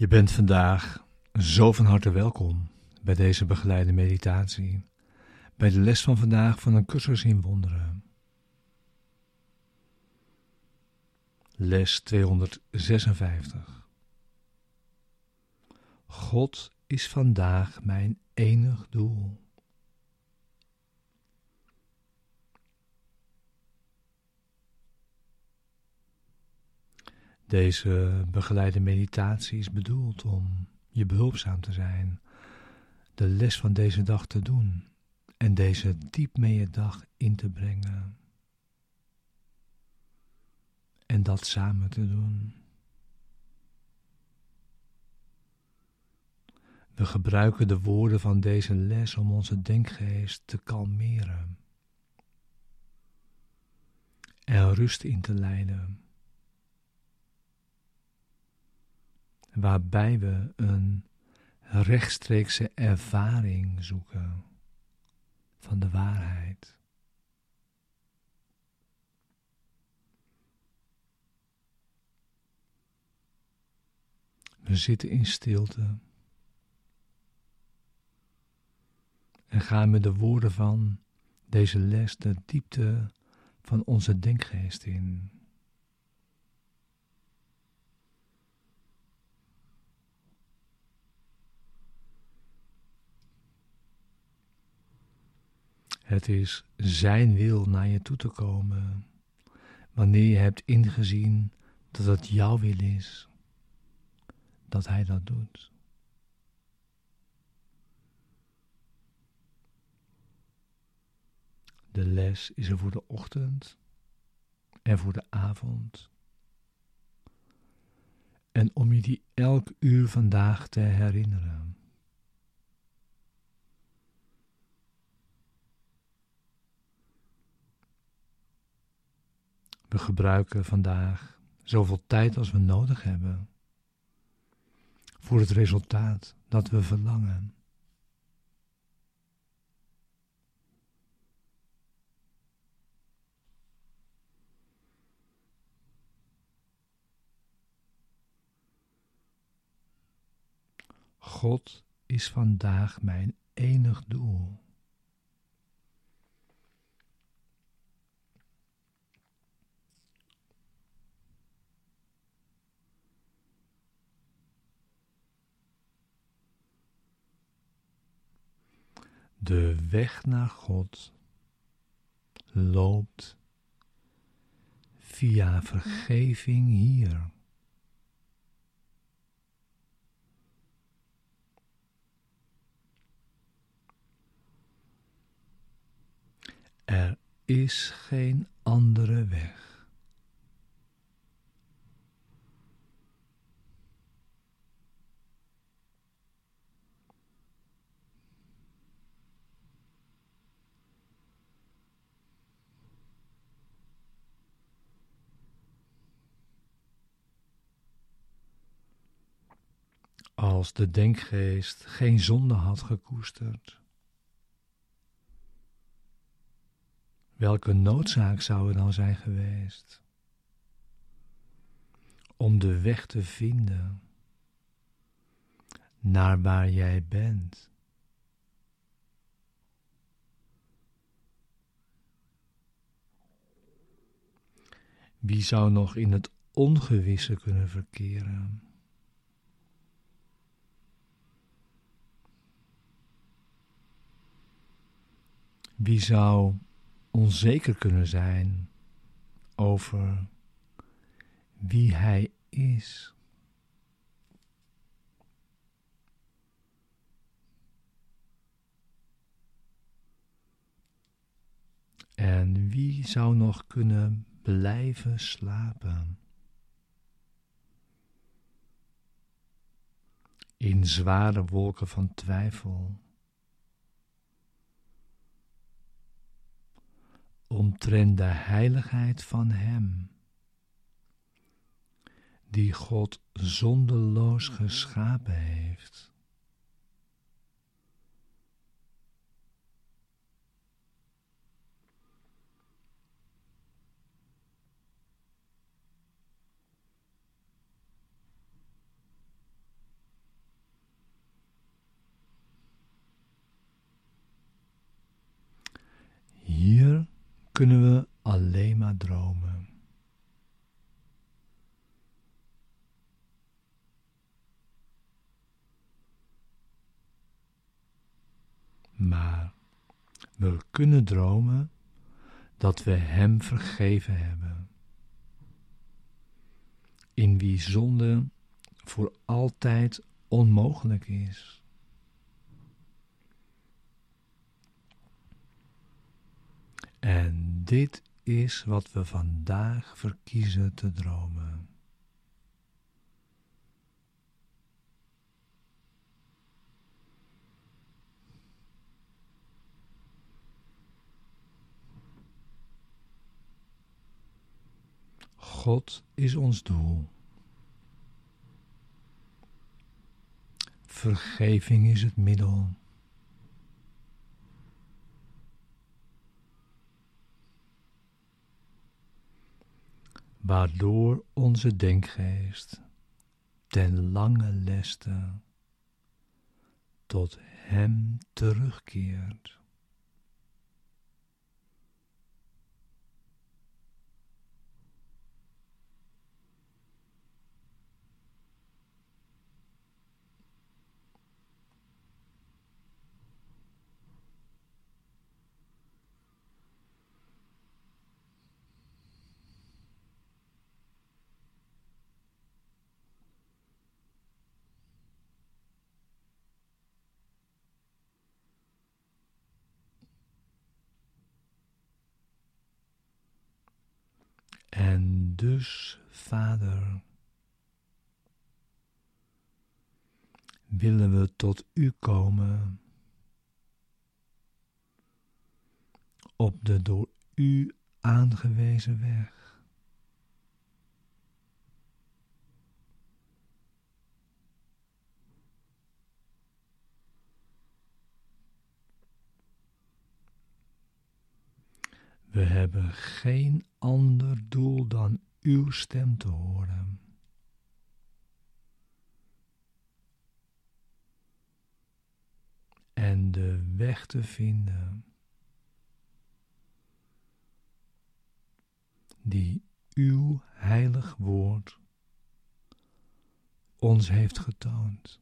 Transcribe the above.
Je bent vandaag zo van harte welkom bij deze begeleide meditatie, bij de les van vandaag van een cursus in wonderen. Les 256. God is vandaag mijn enig doel. Deze begeleide meditatie is bedoeld om je behulpzaam te zijn, de les van deze dag te doen en deze diep mee je dag in te brengen. En dat samen te doen. We gebruiken de woorden van deze les om onze denkgeest te kalmeren en rust in te leiden. Waarbij we een rechtstreekse ervaring zoeken van de waarheid. We zitten in stilte en gaan met de woorden van deze les de diepte van onze denkgeest in. Het is Zijn wil naar je toe te komen, wanneer je hebt ingezien dat het jouw wil is, dat Hij dat doet. De les is er voor de ochtend en voor de avond. En om je die elk uur vandaag te herinneren. We gebruiken vandaag zoveel tijd als we nodig hebben voor het resultaat dat we verlangen. God is vandaag mijn enig doel. De weg naar God loopt via vergeving hier. Er is geen andere weg. Als de denkgeest geen zonde had gekoesterd? Welke noodzaak zou er dan zijn geweest om de weg te vinden naar waar jij bent? Wie zou nog in het ongewisse kunnen verkeren? Wie zou onzeker kunnen zijn over wie hij is? En wie zou nog kunnen blijven slapen? In zware wolken van twijfel. Omtrent de heiligheid van Hem, die God zonderloos geschapen heeft. Kunnen we alleen maar dromen. Maar we kunnen dromen dat we Hem vergeven hebben, in wie zonde voor altijd onmogelijk is. En dit is wat we vandaag verkiezen te dromen. God is ons doel. Vergeving is het middel. Waardoor onze denkgeest ten lange leste tot Hem terugkeert. En dus, Vader, willen we tot U komen op de door U aangewezen weg. We hebben geen ander doel dan uw stem te horen. En de weg te vinden die uw heilig woord ons heeft getoond.